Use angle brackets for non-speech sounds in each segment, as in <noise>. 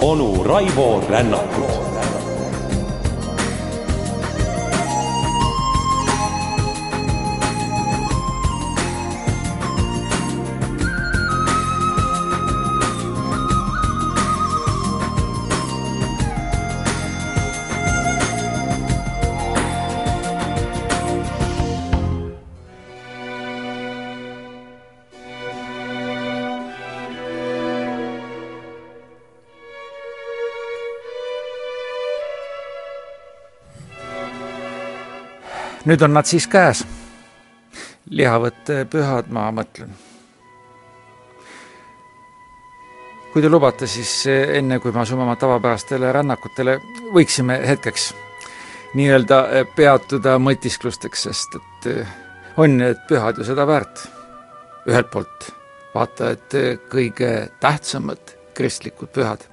onu Raivo Rännakut nüüd on nad siis käes. lihavõtt pühad, ma mõtlen. kui te lubate, siis enne kui me asume oma tavapärastele rännakutele, võiksime hetkeks nii-öelda peatuda mõtisklusteks, sest et on need pühad ju seda väärt. ühelt poolt vaata, et kõige tähtsamad kristlikud pühad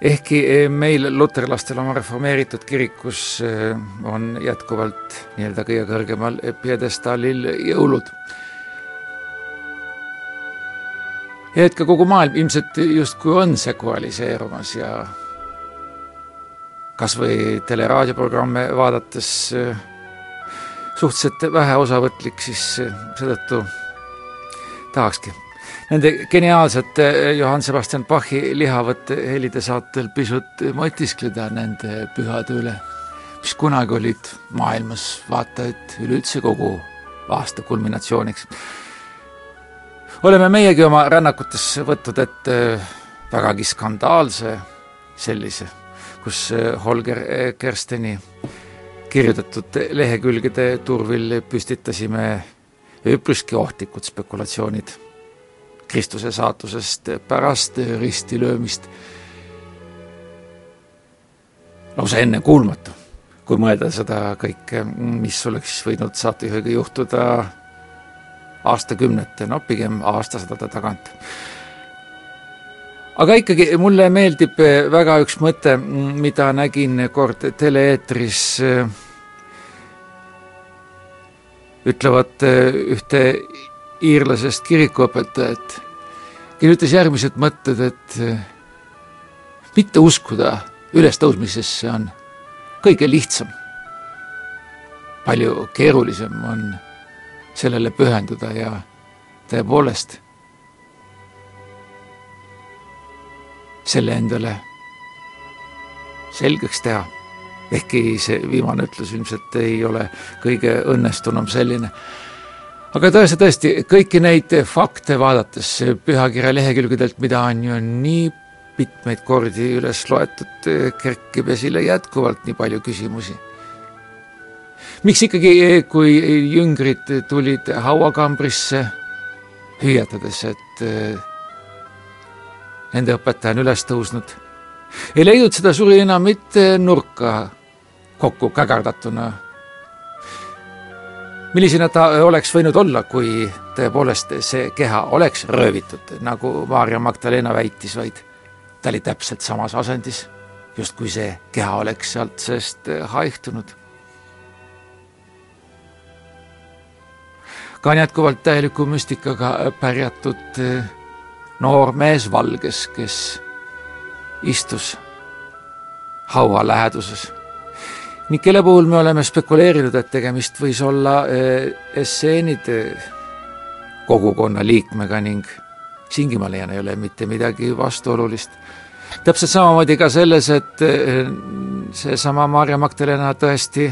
ehkki eh, meil luterlastel oma reformeeritud kirikus eh, on jätkuvalt nii-öelda kõige kõrgemal pjedestaalil jõulud. ja et ka kogu maailm ilmselt justkui on seksualiseerumas ja kas või teleraadioprogramme vaadates eh, suhteliselt väheosavõtlik, siis seetõttu tahakski nende geniaalsete Johann Sebastian Bachi lihavate helide saatel pisut mõtiskleda nende pühade üle, mis kunagi olid maailmas vaata et üleüldse kogu aasta kulminatsiooniks. oleme meiegi oma rännakutes võtnud ette vägagi skandaalse sellise, kus Holger Kersteni kirjutatud lehekülgede turvil püstitasime üpriski ohtlikud spekulatsioonid Kristuse saatusest pärast ristilöömist. lausa ennekuulmatu, kui mõelda seda kõike, mis oleks võinud saatejuhiga juhtuda aastakümnete, no pigem aastasadade tagant. aga ikkagi mulle meeldib väga üks mõte, mida nägin kord tele-eetris ütlevat ühte iirlasest kirikuõpetajat, kes ütles järgmised mõtted, et eh, mitte uskuda ülestõusmisesse on kõige lihtsam. palju keerulisem on sellele pühenduda ja tõepoolest selle endale selgeks teha. ehkki see viimane ütlus ilmselt ei ole kõige õnnestunum selline aga tõesti, tõesti kõiki neid fakte vaadates pühakirja lehekülgedelt, mida on ju nii mitmeid kordi üles loetud, kerkib esile jätkuvalt nii palju küsimusi. miks ikkagi, kui jüngrid tulid hauakambrisse hüüatades, et nende õpetaja on üles tõusnud, ei leidnud seda suri enam mitte nurka kokku kägardatuna millisena ta oleks võinud olla, kui tõepoolest see keha oleks röövitud, nagu Maarja Magdalena väitis, vaid ta oli täpselt samas asendis, justkui see keha oleks sealt seest haihtunud. ka on jätkuvalt täieliku müstikaga pärjatud noor mees valges, kes istus haua läheduses ning kelle puhul me oleme spekuleerinud, et tegemist võis olla esseenide eh, kogukonna liikmega ning siingi ma leian, ei ole mitte midagi vastuolulist. täpselt samamoodi ka selles, et eh, seesama Maarja Magdalena tõesti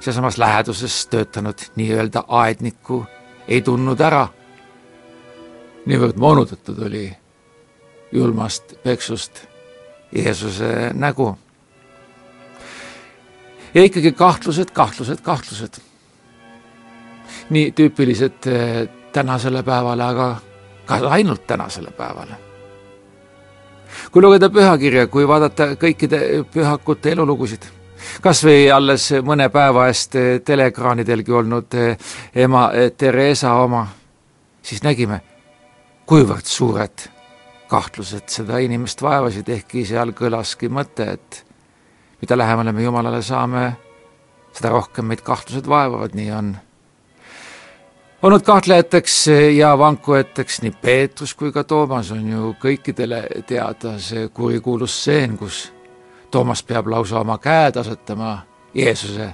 sealsamas läheduses töötanud nii-öelda aednikku ei tundnud ära. niivõrd moonutatud oli julmast peksust Jeesuse nägu ja ikkagi kahtlused, kahtlused, kahtlused. nii tüüpilised eh, tänasele päevale, aga ka ainult tänasele päevale. kui lugeda pühakirja, kui vaadata kõikide pühakute elulugusid, kas või alles mõne päeva eest eh, teleekraanidelgi olnud eh, ema Theresa oma, siis nägime, kuivõrd suured kahtlused seda inimest vaevasid, ehkki seal kõlaski mõte, et mida lähemale me Jumalale saame, seda rohkem meid kahtlused vaevavad, nii on. olnud kahtlejateks ja vankujateks nii Peetrus kui ka Toomas on ju kõikidele teada see kurikuulus stseen, kus Toomas peab lausa oma käed asetama Jeesuse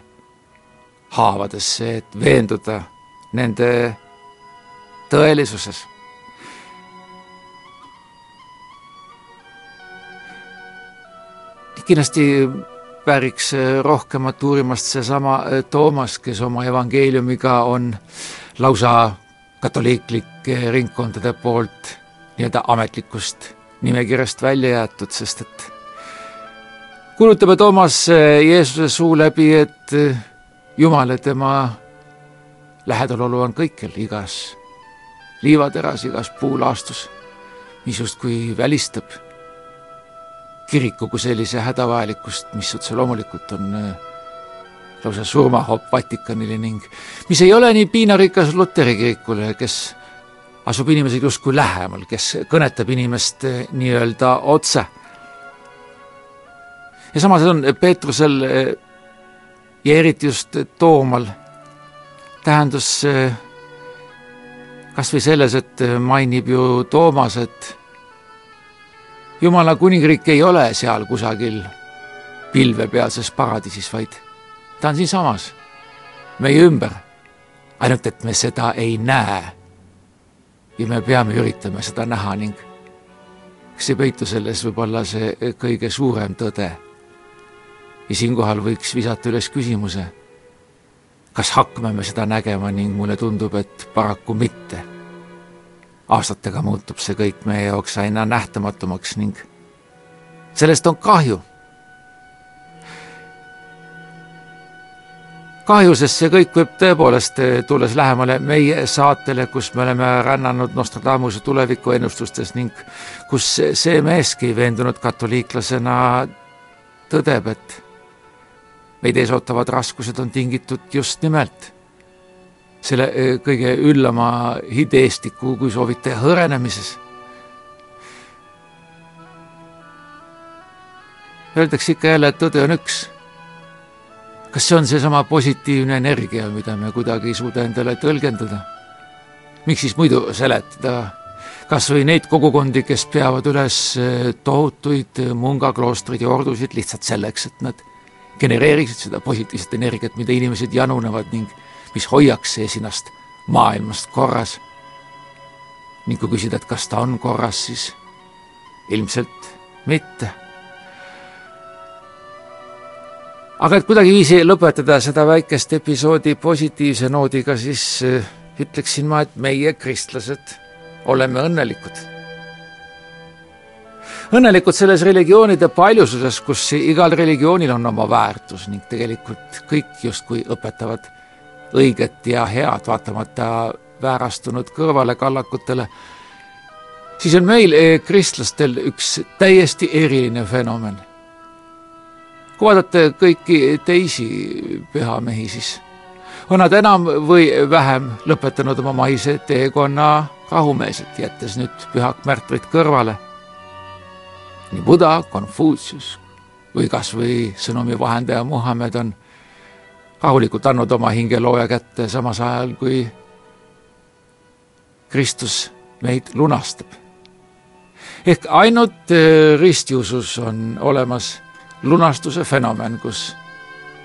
haavadesse, et veenduda nende tõelisuses. kindlasti vääriks rohkemat uurimast seesama Toomas, kes oma evangeeliumiga on lausa katoliiklike ringkondade poolt nii-öelda ametlikust nimekirjast välja jäetud, sest et kuulutame Toomas Jeesuse suu läbi, et Jumal ja tema lähedalolu on kõikjal, igas liivateras, igas puulaastus, mis justkui välistab kiriku kui sellise hädavajalikkust, mis otse loomulikult on äh, lausa surmahopp Vatikanile ning mis ei ole nii piinarikas Luteri kirikule, kes asub inimesega justkui lähemal, kes kõnetab inimest äh, nii-öelda otse. ja samas on Peetrusel äh, ja eriti just Toomal tähendus kas või selles, et mainib ju Toomas, et Jumala kuningriik ei ole seal kusagil pilvepealses paradiisis, vaid ta on siinsamas, meie ümber. ainult et me seda ei näe. ja me peame üritama seda näha ning kas ei peitu selles võib-olla see kõige suurem tõde? ja siinkohal võiks visata üles küsimuse kas hakkame me seda nägema ning mulle tundub, et paraku mitte. Aastatega muutub see kõik meie jaoks aina nähtamatumaks ning sellest on kahju. kahju, sest see kõik võib tõepoolest, tulles lähemale meie saatele, kus me oleme rännanud Nostradamuse tulevikuennustustes ning kus see meeski veendunud katoliiklasena tõdeb, et meid ees ootavad raskused on tingitud just nimelt selle eh, kõige üllama hideestiku, kui soovite, hõrenemises. Öeldakse ikka jälle, et tõde on üks. kas see on seesama positiivne energia, mida me kuidagi ei suuda endale tõlgendada? miks siis muidu seletada kas või neid kogukondi, kes peavad üles eh, tohutuid mungakloostreid ja ordusid lihtsalt selleks, et nad genereeriksid seda positiivset energiat, mida inimesed janunevad ning mis hoiaks esinast maailmast korras. ning kui küsida, et kas ta on korras, siis ilmselt mitte. aga et kuidagiviisi lõpetada seda väikest episoodi positiivse noodiga, siis äh, ütleksin ma, et meie, kristlased, oleme õnnelikud õnnelikud selles religioonide paljususes, kus igal religioonil on oma väärtus ning tegelikult kõik justkui õpetavad õiget ja head, vaatamata väärastunud kõrvalekallakutele, siis on meil, eh, kristlastel, üks täiesti eriline fenomen. kui vaadata kõiki teisi pühamehi, siis on nad enam või vähem lõpetanud oma maise teekonna rahumeelselt, jättes nüüd pühak märtrit kõrvale nii Buda, Konfutsius või kas või sõnumi vahendaja Muhamed on rahulikult andnud oma hingelooja kätte, samas ajal kui Kristus meid lunastab. ehk ainult äh, ristiusus on olemas lunastuse fenomen, kus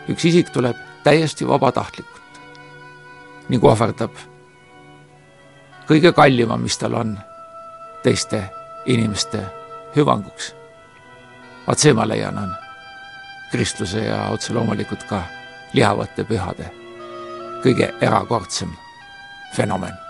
üks isik tuleb täiesti vabatahtlikult ning ohverdab kõige kallima, mis tal on, teiste inimeste hüvanguks. vaat see, ma leian, on kristluse ja otse loomulikult ka lihavate pühade kõige erakordsem fenomen.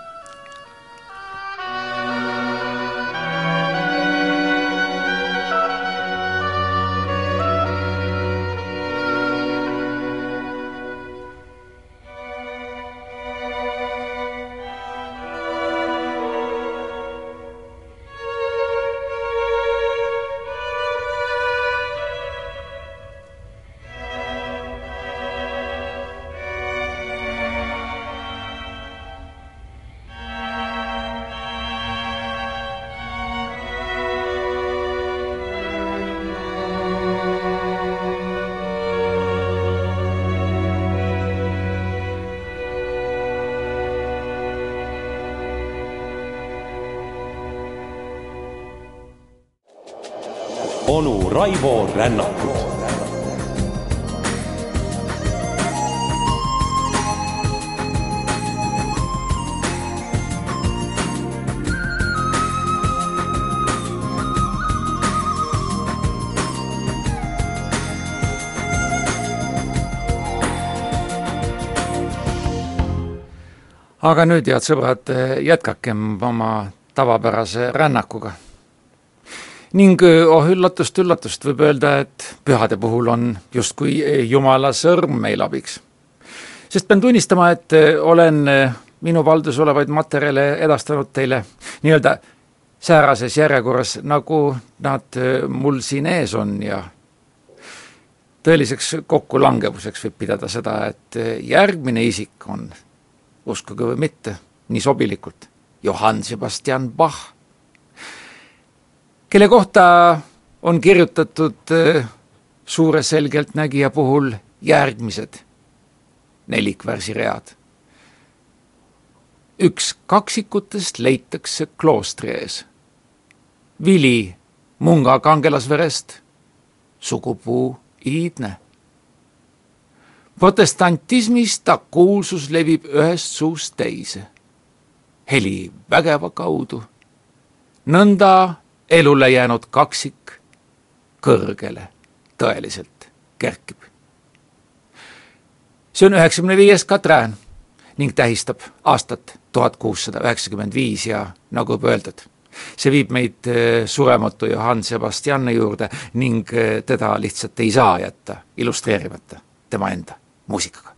Onu Raivo Rännakut aga nüüd, head sõbrad, jätkakem oma tavapärase rännakuga. Ning oh üllatust, üllatust, võib öelda, et pühade puhul on justkui Jumala sõrm meil abiks. sest pean tunnistama, et olen minu valduses olevaid materjale edastanud teile nii-öelda säärases järjekorras, nagu nad mul siin ees on ja tõeliseks kokkulangevuseks võib pidada seda, et järgmine isik on uskuge või mitte, nii sobilikult, Johann Sebastian Bach, kelle kohta on kirjutatud äh, suure selgeltnägija puhul järgmised nelikvärsiread. üks kaksikutest leitakse kloostri ees. vili munga kangelasverest, sugupuu iidne protestantismis ta kuulsus levib ühest suust teise, heli vägeva kaudu. nõnda elule jäänud kaksik kõrgele tõeliselt kerkib. see on üheksakümne viies Katrään ning tähistab aastat tuhat kuussada üheksakümmend viis ja nagu juba öeldud, see viib meid eh, surematu Johann Sebastiani juurde ning eh, teda lihtsalt ei saa jätta illustreerimata tema enda muusikaga.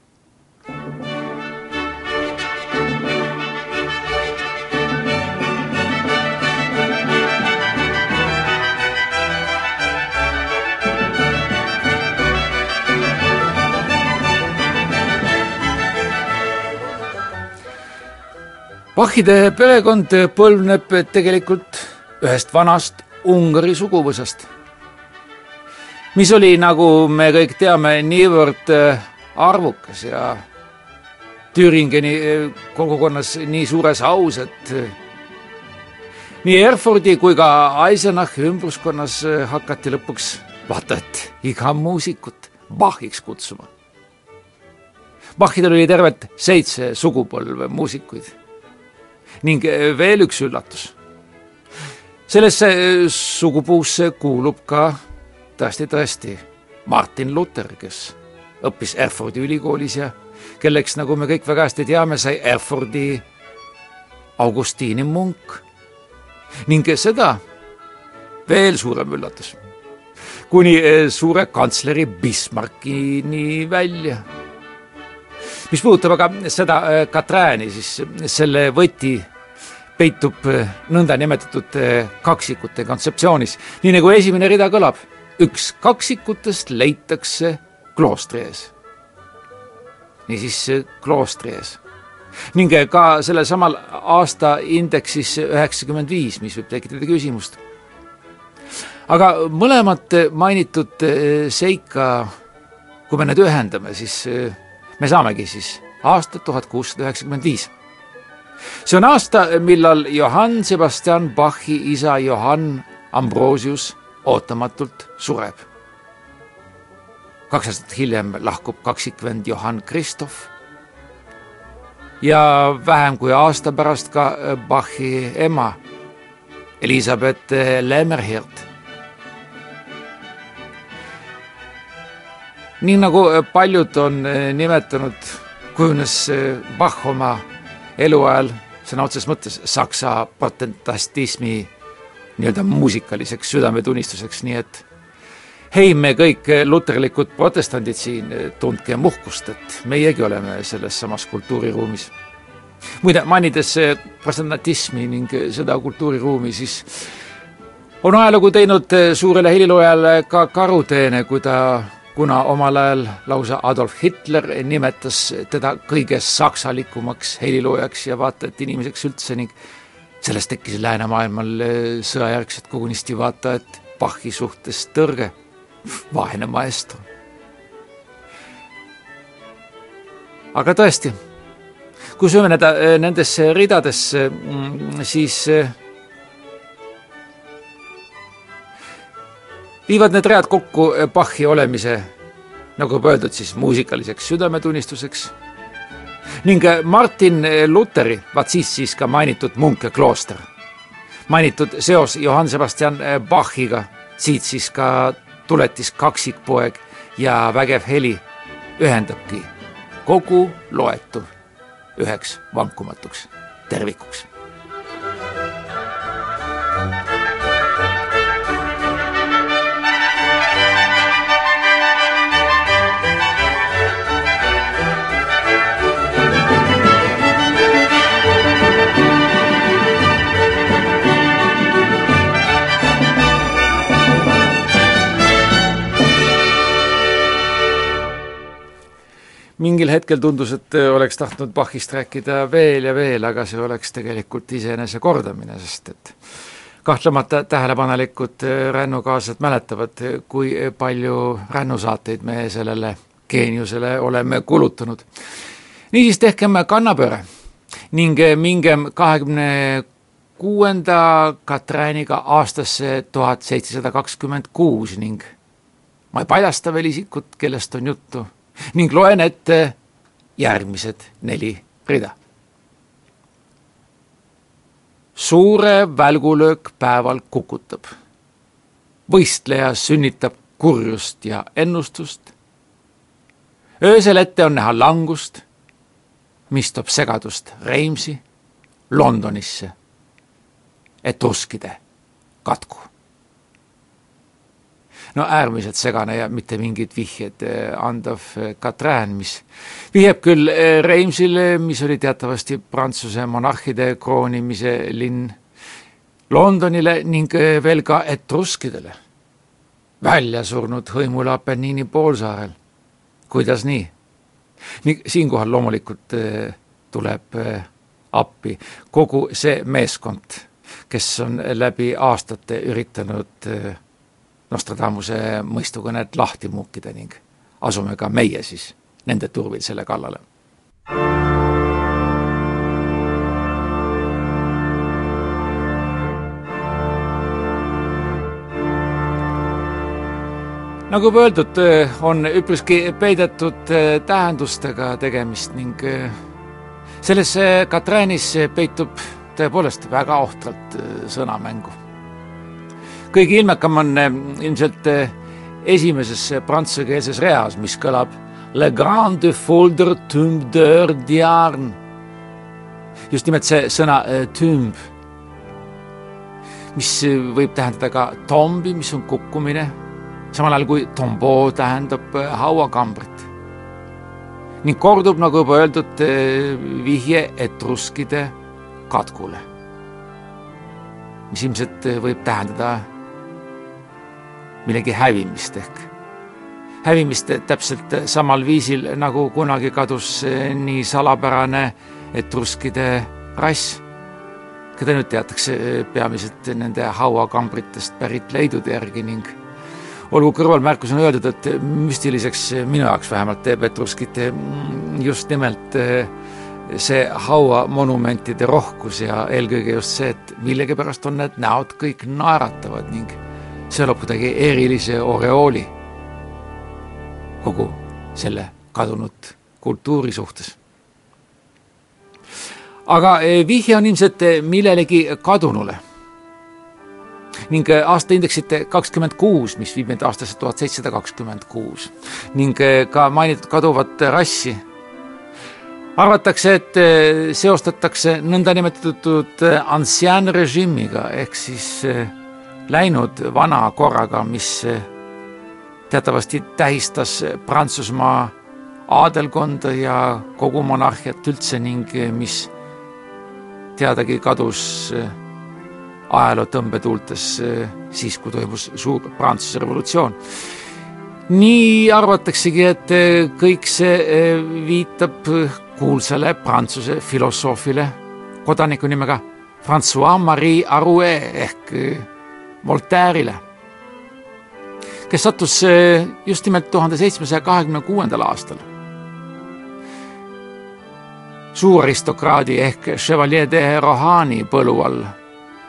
Bachide perekond põlvneb tegelikult ühest vanast Ungari suguvõsast, mis oli, nagu me kõik teame, niivõrd arvukas ja Thüringeni eh, kogukonnas nii suures aus, et eh, nii Erfurdi kui ka Eisenachi ümbruskonnas hakati lõpuks vaata et iga muusikut Bachiks kutsuma. Bachidel oli tervelt seitse sugupõlve muusikuid ning veel üks üllatus. sellesse sugupuusse kuulub ka tõesti-tõesti Martin Luther, kes õppis Erfordi ülikoolis ja kelleks, nagu me kõik väga hästi teame, sai Erfordi Augustiini munk. ning seda veel suurem üllatus, kuni eh, suure kantsleri Bismarckini välja. Mis puudutab aga seda eh, Katrääni, siis selle võti peitub eh, nõndanimetatud kaksikute kontseptsioonis, nii nagu esimene rida kõlab, üks kaksikutest leitakse kloostri ees. niisiis kloostri ees ning ka sellel samal aastaindeksis üheksakümmend viis, mis võib tekitada küsimust. aga mõlemat mainitud seika, kui me need ühendame, siis me saamegi siis aasta tuhat kuussada üheksakümmend viis. see on aasta, millal Johann Sebastian Bachi isa Johann Ambrosius ootamatult sureb kaks aastat hiljem lahkub kaksikvend Johann Christoph ja vähem kui aasta pärast ka Bachi ema Elizabeth Lemmerhirt. Nii nagu paljud on nimetanud, kujunes Bach oma eluajal sõna otseses mõttes saksa protestantismi nii-öelda muusikaliseks südametunnistuseks, nii et hei, me kõik luterlikud protestandid siin, tundkem uhkust, et meiegi oleme selles samas kultuuriruumis. muide, mainides protestantismi ning seda kultuuriruumi, siis on ajalugu teinud suurele heliloojale ka karuteene, kui ta kuna omal ajal lausa Adolf Hitler nimetas teda kõige saksalikumaks heliloojaks ja vaata et inimeseks üldse ning sellest tekkis läänemaailmal sõjajärgselt kogunisti vaata et Bachi suhtes tõrge <laughs> vaene maestro. aga tõesti, kui süveneda äh, nendesse ridadesse, mm, siis viivad need read kokku Bachi olemise, nagu juba öeldud, siis muusikaliseks südametunnistuseks ning Martin Luteri, vaat siis siis ka mainitud Munke klooster. mainitud seos Johann Sebastian Bachiga, siit siis ka tuletis kaksikpoeg ja vägev heli ühendabki kogu loetu üheks vankumatuks tervikuks mingil hetkel tundus, et oleks tahtnud Bachist rääkida veel ja veel, aga see oleks tegelikult iseenese kordamine, sest et kahtlemata tähelepanelikud rännukaaslased mäletavad, kui palju rännusaateid me sellele geeniusele oleme kulutanud. niisiis tehkem kannapööre ning mingem kahekümne kuuenda Katrääniga aastasse tuhat seitsesada kakskümmend kuus ning ma ei paljasta veel isikut, kellest on juttu ning loen ette järgmised neli rida. suure välgulöök päeval kukutab. võistleja sünnitab kurjust ja ennustust. öösel ette on näha langust, mis toob segadust Reimsi, Londonisse, etruskide katku no äärmiselt segane ja mitte mingit vihjed eh, andav eh, Katrään, mis vihjab küll eh, Reimsile, mis oli teatavasti Prantsuse monarhide kroonimise linn, Londonile ning veel ka etruskidele, välja surnud hõimule Apeniini poolsaarel. kuidas nii? nii, siinkohal loomulikult tuleb appi kogu see meeskond, kes on läbi aastate üritanud Nostradamuse mõistukõnet lahti muukida ning asume ka meie siis nende turvil selle kallale. nagu juba öeldud, on üpriski peidetud tähendustega tegemist ning selles Katräänis peitub tõepoolest väga ohtralt sõnamängu kõige ilmekam on eh, ilmselt eh, esimeses eh, prantsusekeelses reas, mis kõlab Le grande folder tumbdeur diarn. just nimelt see sõna tümb, mis võib tähendada ka tombi, mis on kukkumine, samal ajal kui tombo tähendab hauakambrit. ning kordub, nagu juba öeldud, vihje etruskide katkule, mis ilmselt võib tähendada millegi hävimist ehk. Hävimist täpselt samal viisil, nagu kunagi kadus eh, nii salapärane etruskide rass, keda nüüd teatakse eh, peamiselt nende hauakambritest pärit leidude järgi ning olgu kõrvalmärkusena öeldud, et müstiliseks minu jaoks vähemalt teeb etruskite mm, just nimelt eh, see hauamonumentide rohkus ja eelkõige just see, et millegipärast on need näod kõik naeratavad ning see loob kuidagi erilise oreooli kogu selle kadunud kultuuri suhtes. aga eh, vihje on ilmselt eh, millelegi kadunule ning eh, aastaindeksit kakskümmend kuus, mis viib meid aastasse tuhat seitsesada kakskümmend kuus ning ka mainitud kaduvat rassi arvatakse, et seostatakse nõndanimetatud ancien režiimiga ehk siis läinud vana korraga, mis teatavasti tähistas Prantsusmaa aadelkonda ja kogu monarhiat üldse ning mis teadagi kadus ajaloo tõmbetuultes siis, kui toimus suur Prantsuse revolutsioon. nii arvataksegi, et kõik see viitab kuulsale Prantsuse filosoofile, kodaniku nimega Francois-Marie Arouet ehk Voltaire'ile, kes sattus eh, just nimelt tuhande seitsmesaja kahekümne kuuendal aastal suuraristokraadi ehk Chevalier de Rohani põlu all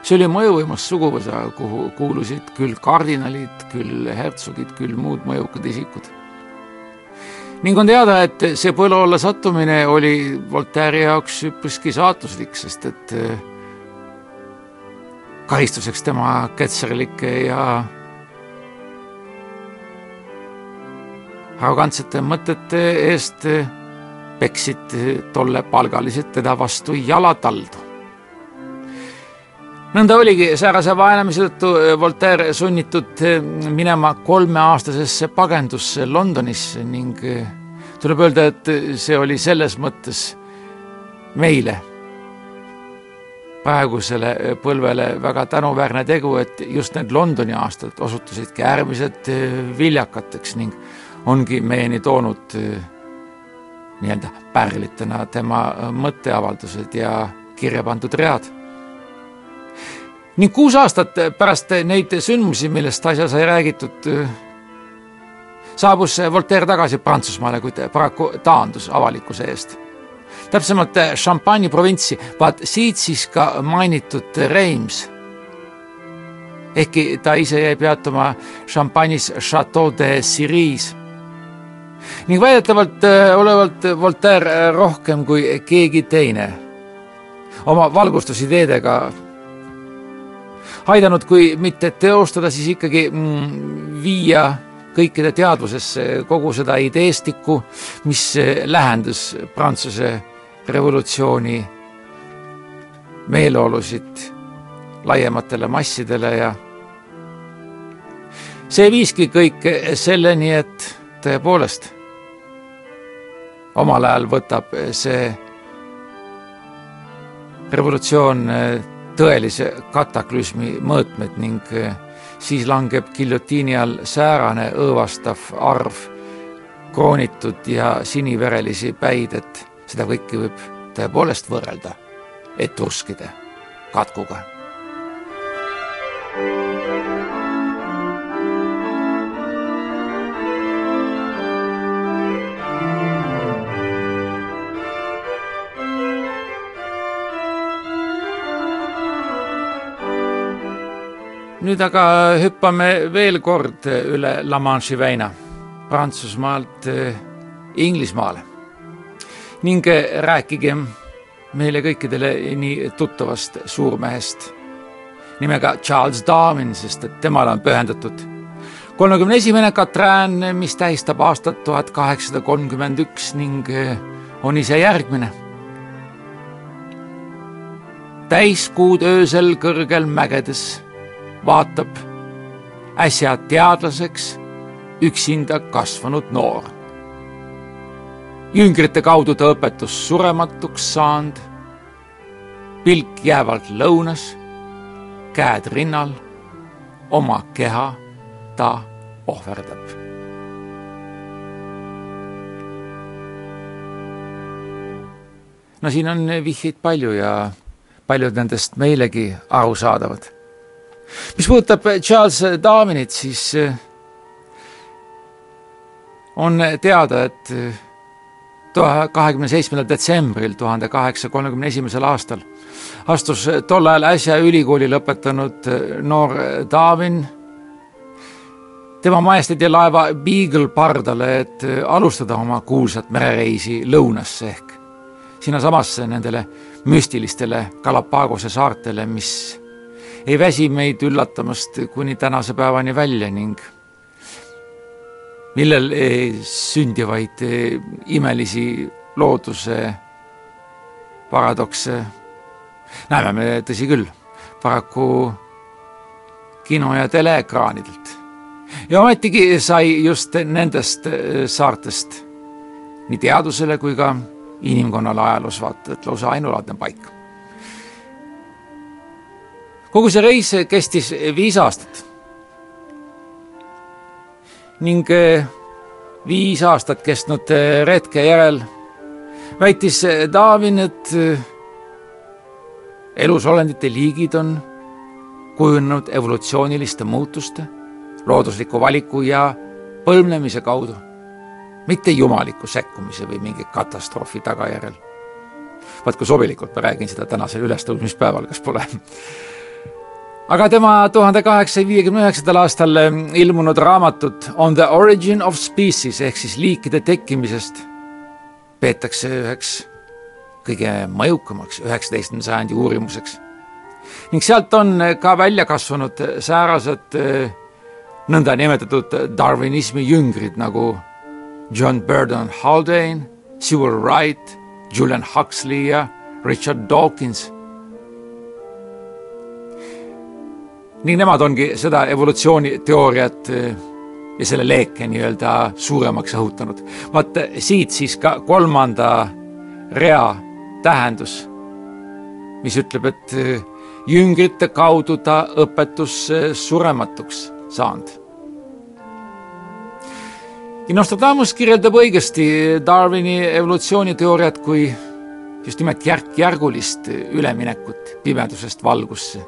see oli mõjuvõimas suguvõsa, kuhu kuulusid küll kardinalid, küll hertsogid, küll muud mõjukad isikud. ning on teada, et see põllu alla sattumine oli Voltaire'i jaoks üpriski saatuslik, sest et eh, karistuseks tema ketserlike ja arrogantsete mõtete eest peksid tolle palgalised teda vastu jalataldu. nõnda oligi säärase vaenamise tõttu Voltaire sunnitud minema kolmeaastasesse pagendusse Londonisse ning tuleb öelda, et see oli selles mõttes meile, praegusele põlvele väga tänuväärne tegu, et just need Londoni aastad osutusidki äärmiselt viljakateks ning ongi meieni toonud äh, nii-öelda pärlitena tema mõtteavaldused ja kirja pandud read. ning kuus aastat pärast neid sündmusi, millest asja sai räägitud, saabus Voltaire tagasi Prantsusmaale, kuid paraku taandus avalikkuse eest. Täpsemalt Champagne'i provintsi, vaat siit siis ka mainitud Reims. Ehkki ta ise jäi peatuma Champagne'is Chateau de Siris ning väidetavalt äh, olevat Voltaire rohkem kui keegi teine. Oma valgustusideedega aidanud, kui mitte teostada, siis ikkagi mm, viia kõikide teadvusesse kogu seda ideestikku, mis äh, lähendas Prantsuse revolutsiooni meeleolusid laiematele massidele ja see viiski kõik selleni, et tõepoolest omal ajal võtab see revolutsioon tõelise kataklüsmi mõõtmed ning siis langeb giljotiini all säärane õõvastav arv kroonitud ja siniverelisi päid, et seda kõike võib tõepoolest võrrelda etruskide katkuga. Nüüd aga hüppame veel kord üle La Manche'i väina, Prantsusmaalt eh, Inglismaale ning eh, rääkigem meile kõikidele nii tuttavast suurmehest nimega Charles Darwin, sest et temale on pühendatud kolmekümne esimene Katrin, mis tähistab aastat tuhat kaheksasada kolmkümmend üks ning eh, on ise järgmine. täiskuud öösel kõrgel mägedes vaatab äsja teadlaseks üksinda kasvanud noor. Jüngrite kaudu ta õpetus surematuks saanud, pilk jäävalt lõunas, käed rinnal, oma keha ta ohverdab. no siin on vihjeid palju ja paljud nendest meilegi arusaadavad mis puudutab Charles Darwinit, siis eh, on teada, et eh, kahekümne seitsmendal detsembril tuhande kaheksasaja kolmekümne esimesel aastal astus tol ajal äsja ülikooli lõpetanud eh, noor Darwin. Tema majesteedi laeva Beagle pardale, et alustada oma kuulsat merereisi lõunasse ehk sinnasamasse nendele müstilistele Galapagose saartele, mis ei väsi meid üllatamast kuni tänase päevani välja ning millel sündivaid imelisi looduse paradokse näeme me, tõsi küll, paraku kino- ja teleekraanidelt. ja ometigi sai just nendest saartest nii teadusele kui ka inimkonnale ajaloos vaata et lausa ainulaadne paik kogu see reis kestis viis aastat. Ning eh, viis aastat kestnud eh, retke järel väitis eh, Darwin, et elusolendite liigid on kujunenud evolutsiooniliste muutuste, loodusliku valiku ja põlvnemise kaudu, mitte jumaliku sekkumise või mingi katastroofi tagajärjel. vaat kui sobilikult ma räägin seda tänasel ülestõusmispäeval, kas pole aga tema tuhande kaheksasaja viiekümne üheksandal aastal ilmunud raamatut On the origin of species ehk siis liikide tekkimisest peetakse üheks kõige mõjukamaks üheksateistkümnenda sajandi uurimuseks. ning sealt on ka välja kasvanud säärased eh, nõndanimetatud darwinismi jüngrid nagu John Burden Haldane, Sewell Wright, Julian Huxley ja Richard Dawkins. Ning nemad ongi seda evolutsiooniteooriat eh, ja selle leeke nii-öelda suuremaks õhutanud. vaat siit siis ka kolmanda rea tähendus, mis ütleb, et eh, jüngrite kaudu ta õpetus surematuks saanud. ja Nostradamus kirjeldab õigesti Darwini evolutsiooniteooriat kui just nimelt järk-järgulist üleminekut pimedusest valgusse,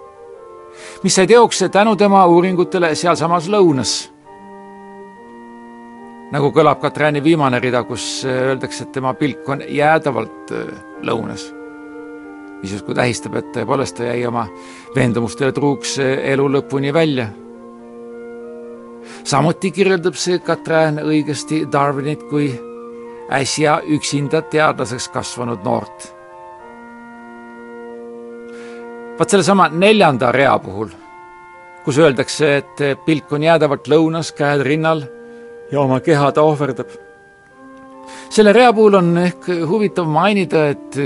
mis sai teoks tänu tema uuringutele sealsamas lõunas nagu kõlab Katrääni viimane rida, kus öeldakse, et tema pilk on jäädavalt lõunas. mis justkui tähistab, et tõepoolest ta jäi oma veendumustele truuks elu lõpuni välja samuti kirjeldab see Katrään õigesti Darwinit kui äsja üksinda teadlaseks kasvanud noort. Vaat sellesama neljanda rea puhul, kus öeldakse, et pilk on jäädavalt lõunas, käed rinnal ja oma keha ta ohverdab. selle rea puhul on ehk huvitav mainida, et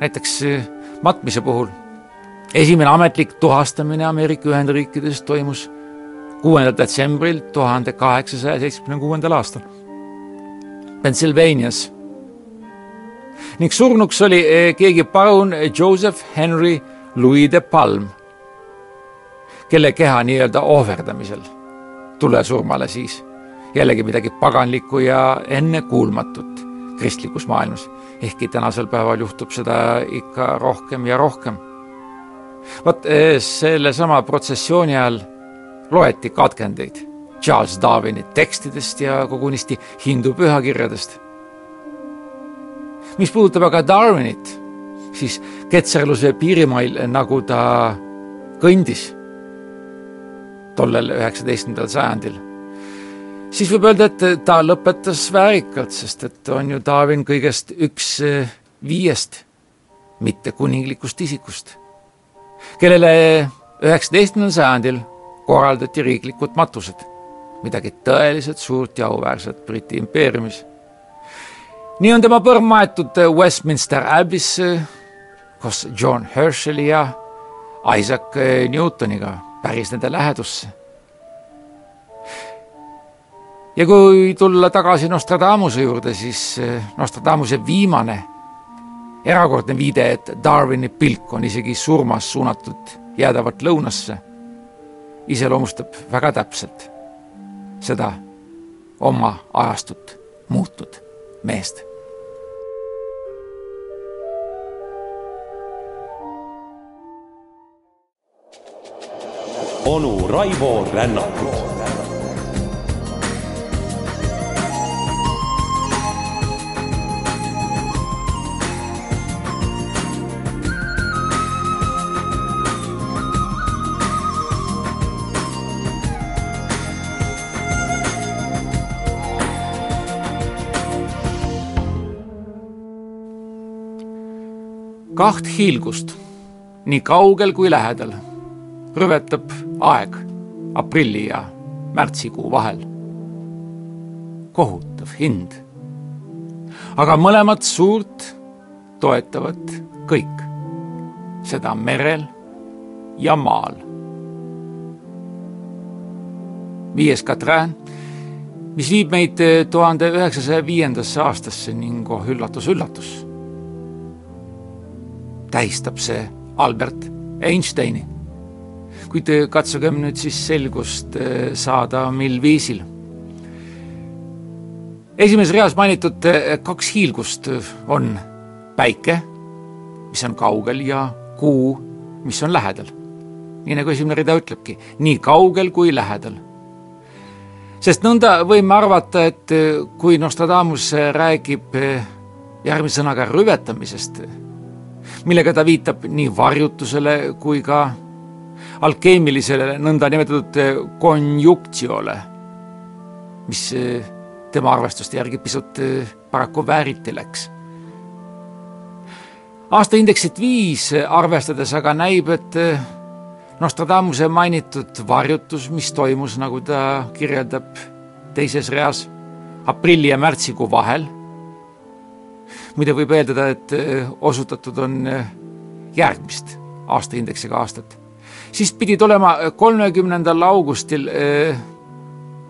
näiteks matmise puhul esimene ametlik tuhastamine Ameerika Ühendriikides toimus kuuendal detsembril tuhande kaheksasaja seitsmekümne kuuendal aastal Pennsylvanias. Ning surnuks oli eh, keegi parun Joseph Henry Louis de Palm, kelle keha nii-öelda ohverdamisel tulesurmale siis jällegi midagi paganlikku ja ennekuulmatut kristlikus maailmas, ehkki tänasel päeval juhtub seda ikka rohkem ja rohkem. vot eh, sellesama protsessiooni ajal loeti katkendeid Charles Darwini tekstidest ja kogunisti hindu pühakirjadest. Mis puudutab aga Darwinit, siis ketserluse piirimail, nagu ta kõndis tollel üheksateistkümnendal sajandil, siis võib öelda, et ta lõpetas väärikalt, sest et on ju Darwin kõigest üks eh, viiest mittekuninglikust isikust, kellele üheksateistkümnendal sajandil korraldati riiklikud matused, midagi tõeliselt suurt ja auväärset Briti impeeriumis. Nii on tema põrm maetud Westminster Abbey'sse koos John Herscheli ja Isaac Newtoniga päris nende lähedusse. ja kui tulla tagasi Nostradamuse juurde, siis Nostradamuse viimane erakordne viide, et Darwini pilk on isegi surmas suunatud jäädavalt lõunasse iseloomustab väga täpselt seda oma ajastut muutnud meest. onu Raivo Rännakut kaht hiilgust, nii kaugel kui lähedal, rüvetab aeg aprilli ja märtsikuu vahel. kohutav hind. aga mõlemat suurt toetavad kõik, seda merel ja maal. viies Katrään, mis viib meid tuhande üheksasaja viiendasse aastasse ning oh üllatus-üllatus tähistab see Albert Einsteini. kuid katsugem nüüd siis selgust eh, saada, mil viisil. esimeses reas mainitud eh, kaks hiilgust on päike, mis on kaugel, ja kuu, mis on lähedal. nii nagu esimene rida ütlebki, nii kaugel kui lähedal sest nõnda võime arvata, et kui Nostradamus räägib järgmise sõnaga rüvetamisest, millega ta viitab nii varjutusele kui ka alkeemilisele nõndanimetatud konjunktsiole, mis tema arvestuste järgi pisut paraku vääriti läks. aastaindeksit viis arvestades aga näib, et Nostradamuse mainitud varjutus, mis toimus, nagu ta kirjeldab teises reas, aprilli ja märtsikuu vahel. Muide, võib eeldada, et osutatud on järgmist aastaindeksiga aastat. siis pidid olema kolmekümnendal augustil eh,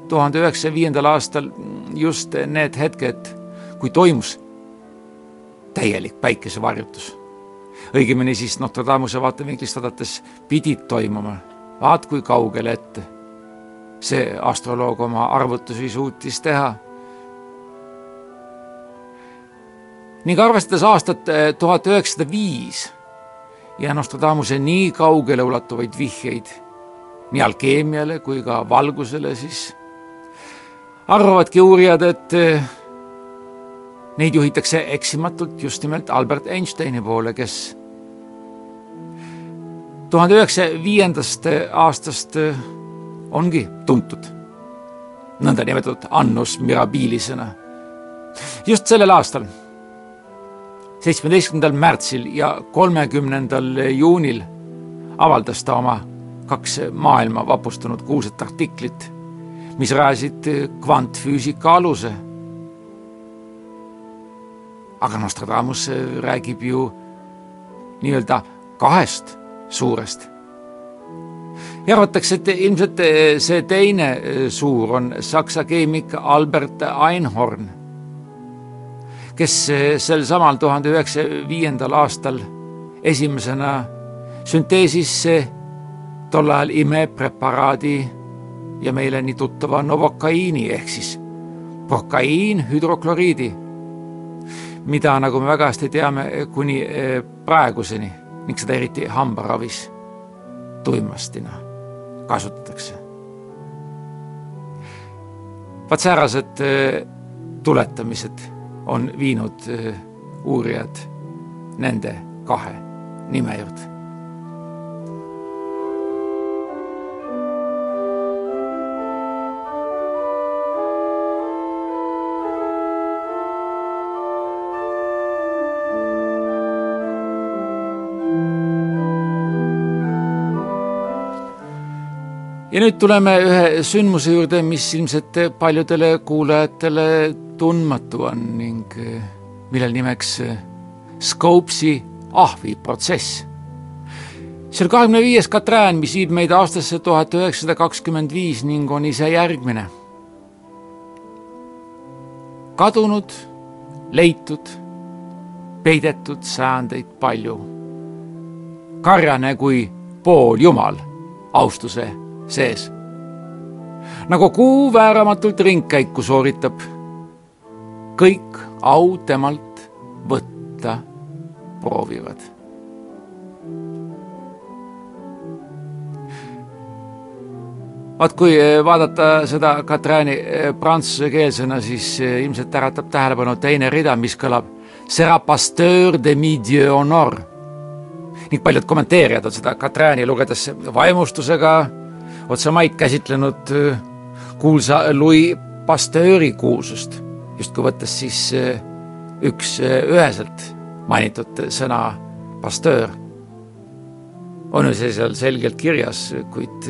tuhande üheksasaja viiendal aastal just need hetked, kui toimus täielik päikesevarjutus. õigemini siis Notre Dame'use vaatevinklist vaadates pidid toimuma, vaat kui kaugele ette see astroloog oma arvutusi suutis teha. Ning arvestades aastat tuhat üheksasada viis ja Nostradamuse nii kaugele ulatuvaid vihjeid nii alkeemiale kui ka valgusele, siis arvavadki uurijad, et eh, neid juhitakse eksimatult just nimelt Albert Einsteini poole, kes tuhande üheksasaja viiendast aastast eh, ongi tuntud nõndanimetatud annus mirabilisena. just sellel aastal seitsmeteistkümnendal märtsil ja kolmekümnendal juunil avaldas ta oma kaks maailma vapustanud kuulsat artiklit, mis rajasid kvantfüüsika aluse. aga Nostradamus räägib ju nii-öelda kahest suurest. ja arvatakse, et ilmselt see teine suur on saksa keemik Albert Einhorn kes sel samal tuhande üheksasaja viiendal aastal esimesena sünteesis tol ajal imepreparaadi ja meile nii tuttava novokaiini ehk siis prokaiin hüdrokloriidi, mida, nagu me väga hästi teame, kuni eh, praeguseni ning seda eriti hambaravis tuimastina kasutatakse. vaat säärased eh, tuletamised on viinud äh, uurijad nende kahe nime juurde. Ja nüüd tuleme ühe sündmuse juurde, mis ilmselt paljudele kuulajatele tundmatu on ning eh, millel nimeks eh, Scopesi ahviprotsess. see on kahekümne viies Katrään, mis viib meid aastasse tuhat üheksasada kakskümmend viis ning on ise järgmine. kadunud, leitud, peidetud sajandeid palju. karjane kui pooljumal, austuse sees. nagu kuu vääramatult ringkäiku sooritab, kõik au temalt võtta proovivad. vaat kui vaadata seda Katrääni eh, prantsusekeelsena, siis eh, ilmselt äratab tähelepanu teine rida, mis kõlab Sera pasteur de mi dieu honor ning paljud kommenteerijad on seda Katrääni lugedes vaimustusega otsamaid käsitlenud äh, kuulsa Louis Pasteuri kuulsust, justkui võttes siis äh, üks äh, üheselt mainitud sõna Pasteur. on ju see seal selgelt kirjas, kuid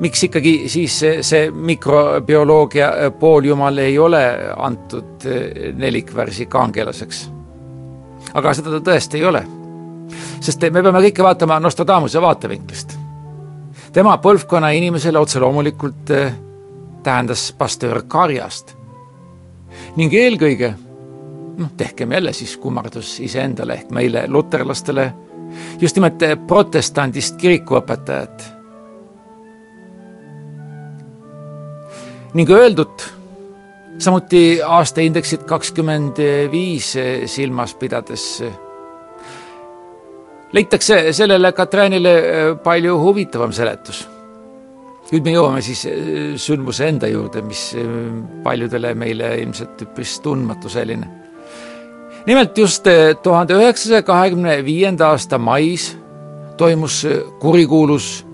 miks ikkagi siis see, see mikrobioloogia pooljumal ei ole antud nelikvärsi kangelaseks? aga seda ta tõesti ei ole sest me peame kõike vaatama Nostradamuse vaatevinklist. tema põlvkonna inimesele otse loomulikult eh, tähendas pastöör karjast. ning eelkõige, noh, tehkem jälle siis kummardus iseendale ehk meile luterlastele, just nimelt protestandist kirikuõpetajat. ning öeldut samuti aastaindeksit kakskümmend viis silmas pidades leitakse sellele Katrinile palju huvitavam seletus. Nüüd me jõuame siis äh, sündmuse enda juurde, mis äh, paljudele meile ilmselt üpris tundmatu selline. nimelt just tuhande üheksasaja kahekümne viienda aasta mais toimus kurikuulus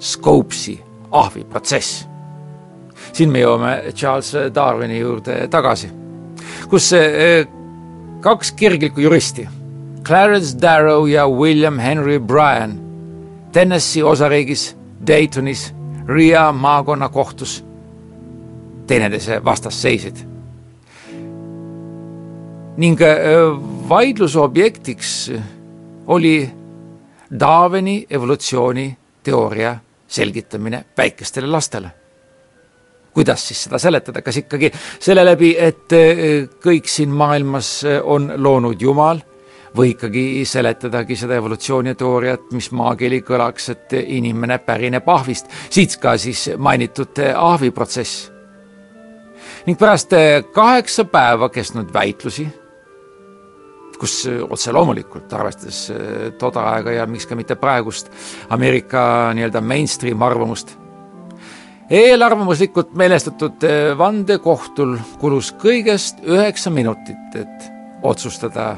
Scopesi ahviprotsess. siin me jõuame Charles Darwini juurde tagasi, kus kaks kirglikku juristi, Clarence Darrow ja William Henry Bryan, Tennessee osariigis Daytonis Riia maakonnakohtus teineteise vastas seisid. ning vaidluse objektiks oli Darwini evolutsiooniteooria selgitamine väikestele lastele. kuidas siis seda seletada, kas ikkagi selle läbi, et kõik siin maailmas on loonud Jumal või ikkagi seletadagi seda evolutsiooniteooriat, mis maakeeli kõlaks, et inimene pärineb ahvist, siit ka siis mainitud ahviprotsess. ning pärast kaheksa päeva kestnud väitlusi, kus otse loomulikult, arvestades toda aega ja miks ka mitte praegust Ameerika nii-öelda mainstream arvamust, eelarvamuslikult meelestatud vandekohtul kulus kõigest üheksa minutit, et otsustada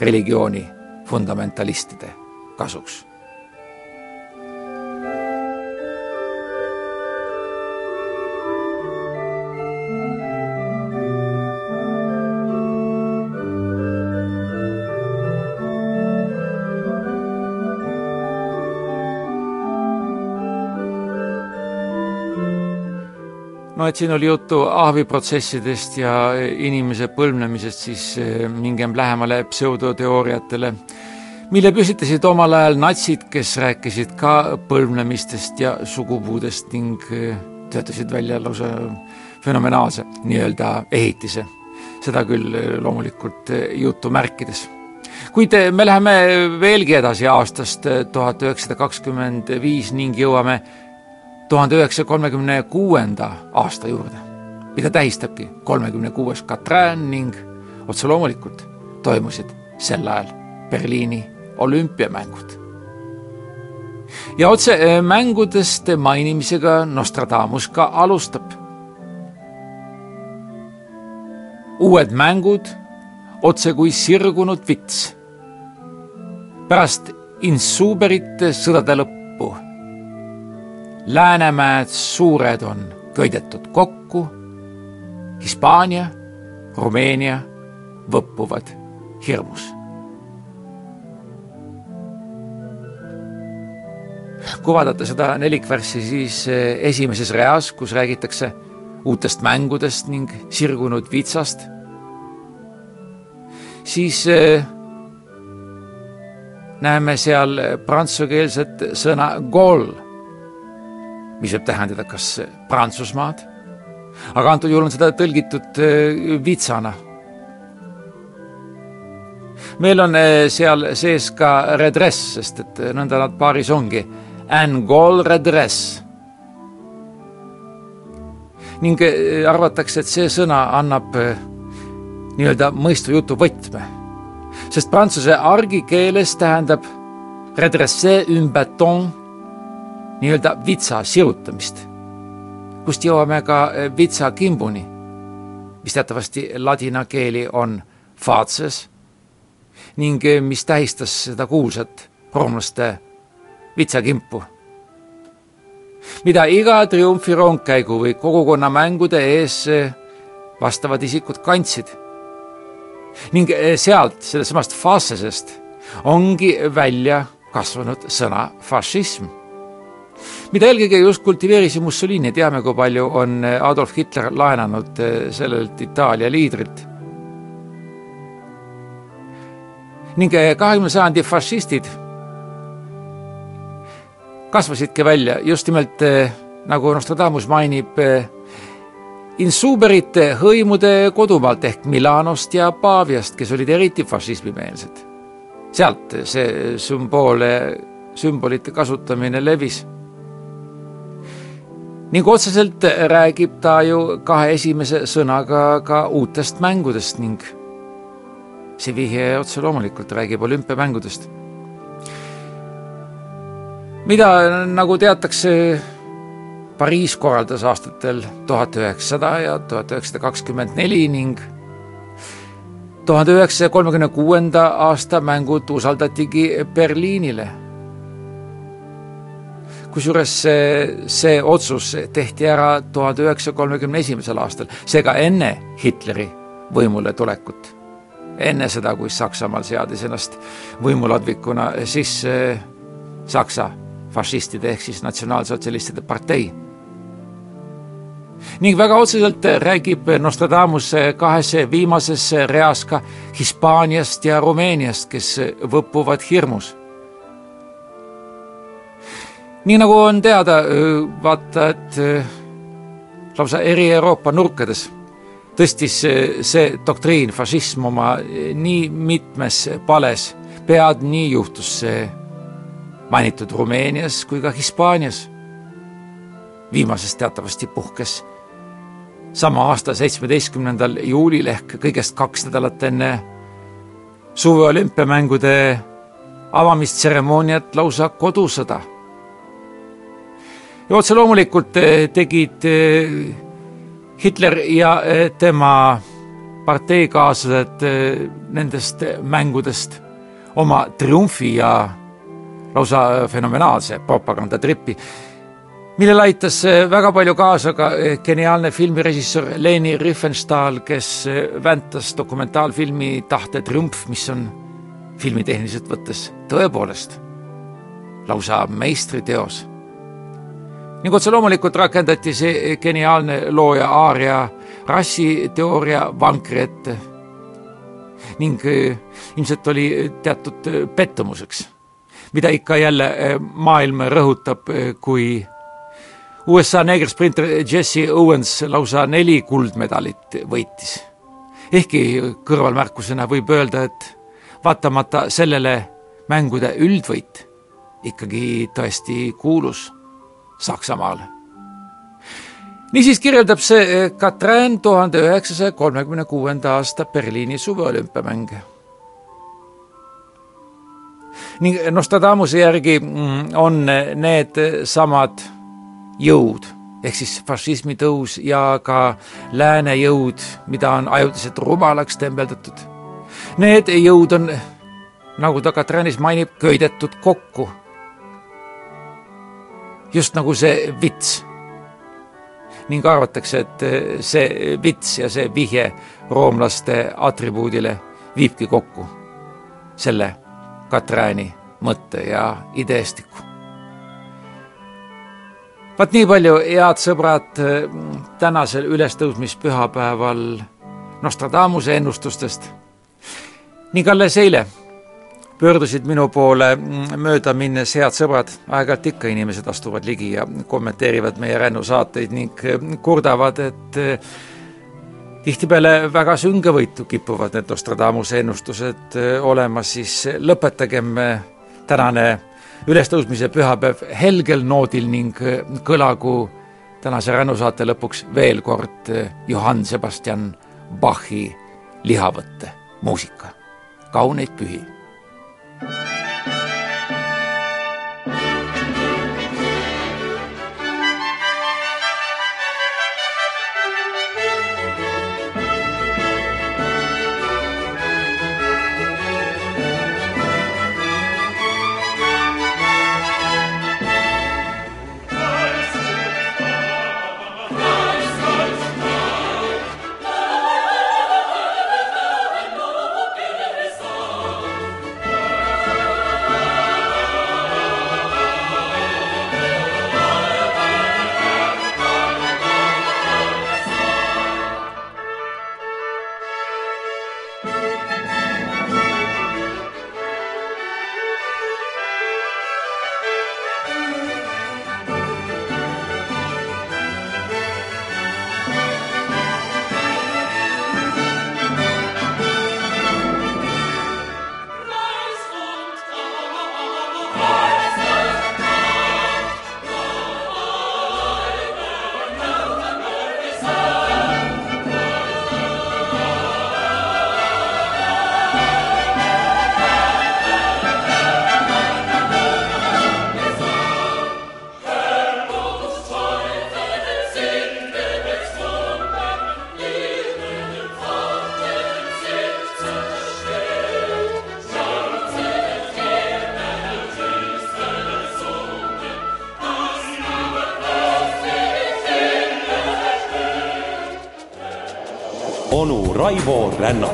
religiooni fundamentalistide kasuks no et siin oli juttu ahviprotsessidest ja inimese põlvnemisest, siis eh, mingem lähemale pseudoteooriatele, mille püstitasid omal ajal natsid, kes rääkisid ka põlvnemistest ja sugupuudest ning eh, töötasid välja lausa fenomenaalse nii-öelda ehitise. seda küll eh, loomulikult jutumärkides kuid me läheme veelgi edasi aastast tuhat üheksasada kakskümmend viis ning jõuame tuhande üheksasaja kolmekümne kuuenda aasta juurde, mida tähistabki kolmekümne kuues Katrin ning otse loomulikult toimusid sel ajal Berliini olümpiamängud. ja otse eh, mängudest mainimisega Nostradamus ka alustab. uued mängud, otse kui sirgunud vits. pärast insuberite sõdade lõppu Läänemäed suured on köidetud kokku, Hispaania, Rumeenia võppuvad hirmus. kui vaadata seda nelikvärssi, siis eh, esimeses reas, kus räägitakse uutest mängudest ning sirgunud vitsast, siis eh, näeme seal prantsukeelset sõna goal mis võib tähendada kas Prantsusmaad, aga antud juhul on seda tõlgitud äh, vitsana. meil on äh, seal sees ka redress, sest et äh, nõnda nad paaris ongi. Angol redress. ning arvatakse, et see sõna annab nii-öelda mõistva jutu võtme, sest prantsuse argikeeles tähendab redresser un bâton nii-öelda vitsa sirutamist, kust jõuame ka eh, vitsakimbuni, mis teatavasti ladina keeli on faces ning eh, mis tähistas seda kuulsat roomlaste vitsakimpu, mida iga triumfirongkäigu või kogukonnamängude ees eh, vastavad isikud kandsid. ning sealt, sellest samast facesest ongi välja kasvanud sõna fašism mida eelkõige just kultiveeris Mussolini, teame, kui palju on Adolf Hitler laenanud eh, sellelt Itaalia liidrilt. ning eh, kahekümne sajandi fašistid kasvasidki välja just nimelt eh, nagu Nostradamus mainib, insuberite hõimude kodumaalt ehk Milanost ja Paaviast, kes olid eriti fašismimeelsed. sealt see sümboole, sümbolite kasutamine levis ning otseselt räägib ta ju kahe esimese sõnaga ka uutest mängudest ning see vihje otse loomulikult räägib olümpiamängudest. mida, nagu teatakse, Pariis korraldas aastatel tuhat üheksasada ja tuhat üheksasada kakskümmend neli ning tuhande üheksasaja kolmekümne kuuenda aasta mängud usaldatigi Berliinile kusjuures see, see otsus tehti ära tuhande üheksasaja kolmekümne esimesel aastal, seega enne Hitleri võimule tulekut. enne seda, kui Saksamaal seadis ennast võimuladvikuna sisse Saksa fašistide ehk siis natsionaalsotsialistide partei. ning väga otseselt räägib Nostradamus kahes viimases reas ka Hispaaniast ja Rumeeniast, kes võpuvad hirmus nii nagu on teada, vaata, et lausa eri Euroopa nurkades tõstis see doktriin, fašism oma nii mitmes pales, pead nii juhtus see mainitud Rumeenias kui ka Hispaanias. viimases teatavasti puhkes sama aasta seitsmeteistkümnendal juulil ehk kõigest kaks nädalat enne suveolümpiamängude avamistseremooniat lausa kodusõda ja otse loomulikult eh, tegid eh, Hitler ja eh, tema parteikaaslased nendest mängudest oma triumfi ja lausa fenomenaalse propagandatripi, millele aitas väga palju kaasa ka geniaalne filmirežissöör Leni Riefenstahl, kes väntas dokumentaalfilmi Tahte triumf, mis on filmitehniliselt võttes tõepoolest lausa meistriteos ning otse loomulikult rakendati see geniaalne looja aaria rassiteooria vankri ette ning äh, ilmselt oli teatud äh, pettumuseks, mida ikka jälle maailm rõhutab, kui USA neegersprinter Jesse Owens lausa neli kuldmedalit võitis. ehkki kõrvalmärkusena võib öelda, et vaatamata sellele mängude üldvõit ikkagi tõesti kuulus Saksamaal. niisiis kirjeldab see Katrin tuhande üheksasaja kolmekümne kuuenda aasta Berliini suveolümpiamänge. ning Nostradamuse järgi mm, on need samad jõud ehk siis fašismi tõus ja ka lääne jõud, mida on ajutiselt rumalaks tembeldatud. Need jõud on, nagu ta Katrinis mainib, köidetud kokku just nagu see vits. ning arvatakse, et see vits ja see vihje roomlaste atribuudile viibki kokku selle Katrääni mõtte ja ideestiku. vaat nii palju, head sõbrad, tänasel ülestõusmispühapäeval Nostradamuse ennustustest ning alles eile pöördusid minu poole mööda minnes head sõbrad, aeg-ajalt ikka inimesed astuvad ligi ja kommenteerivad meie rännusaateid ning kurdavad, et eh, tihtipeale väga süngevõitu kipuvad need Nostradamuse ennustused eh, olema, siis lõpetagem tänane ülestõusmise pühapäev helgel noodil ning kõlagu tänase rännusaate lõpuks veel kord Johann Sebastian Bachi lihavõtte muusika. kauneid pühi Música onu Raivo rännakud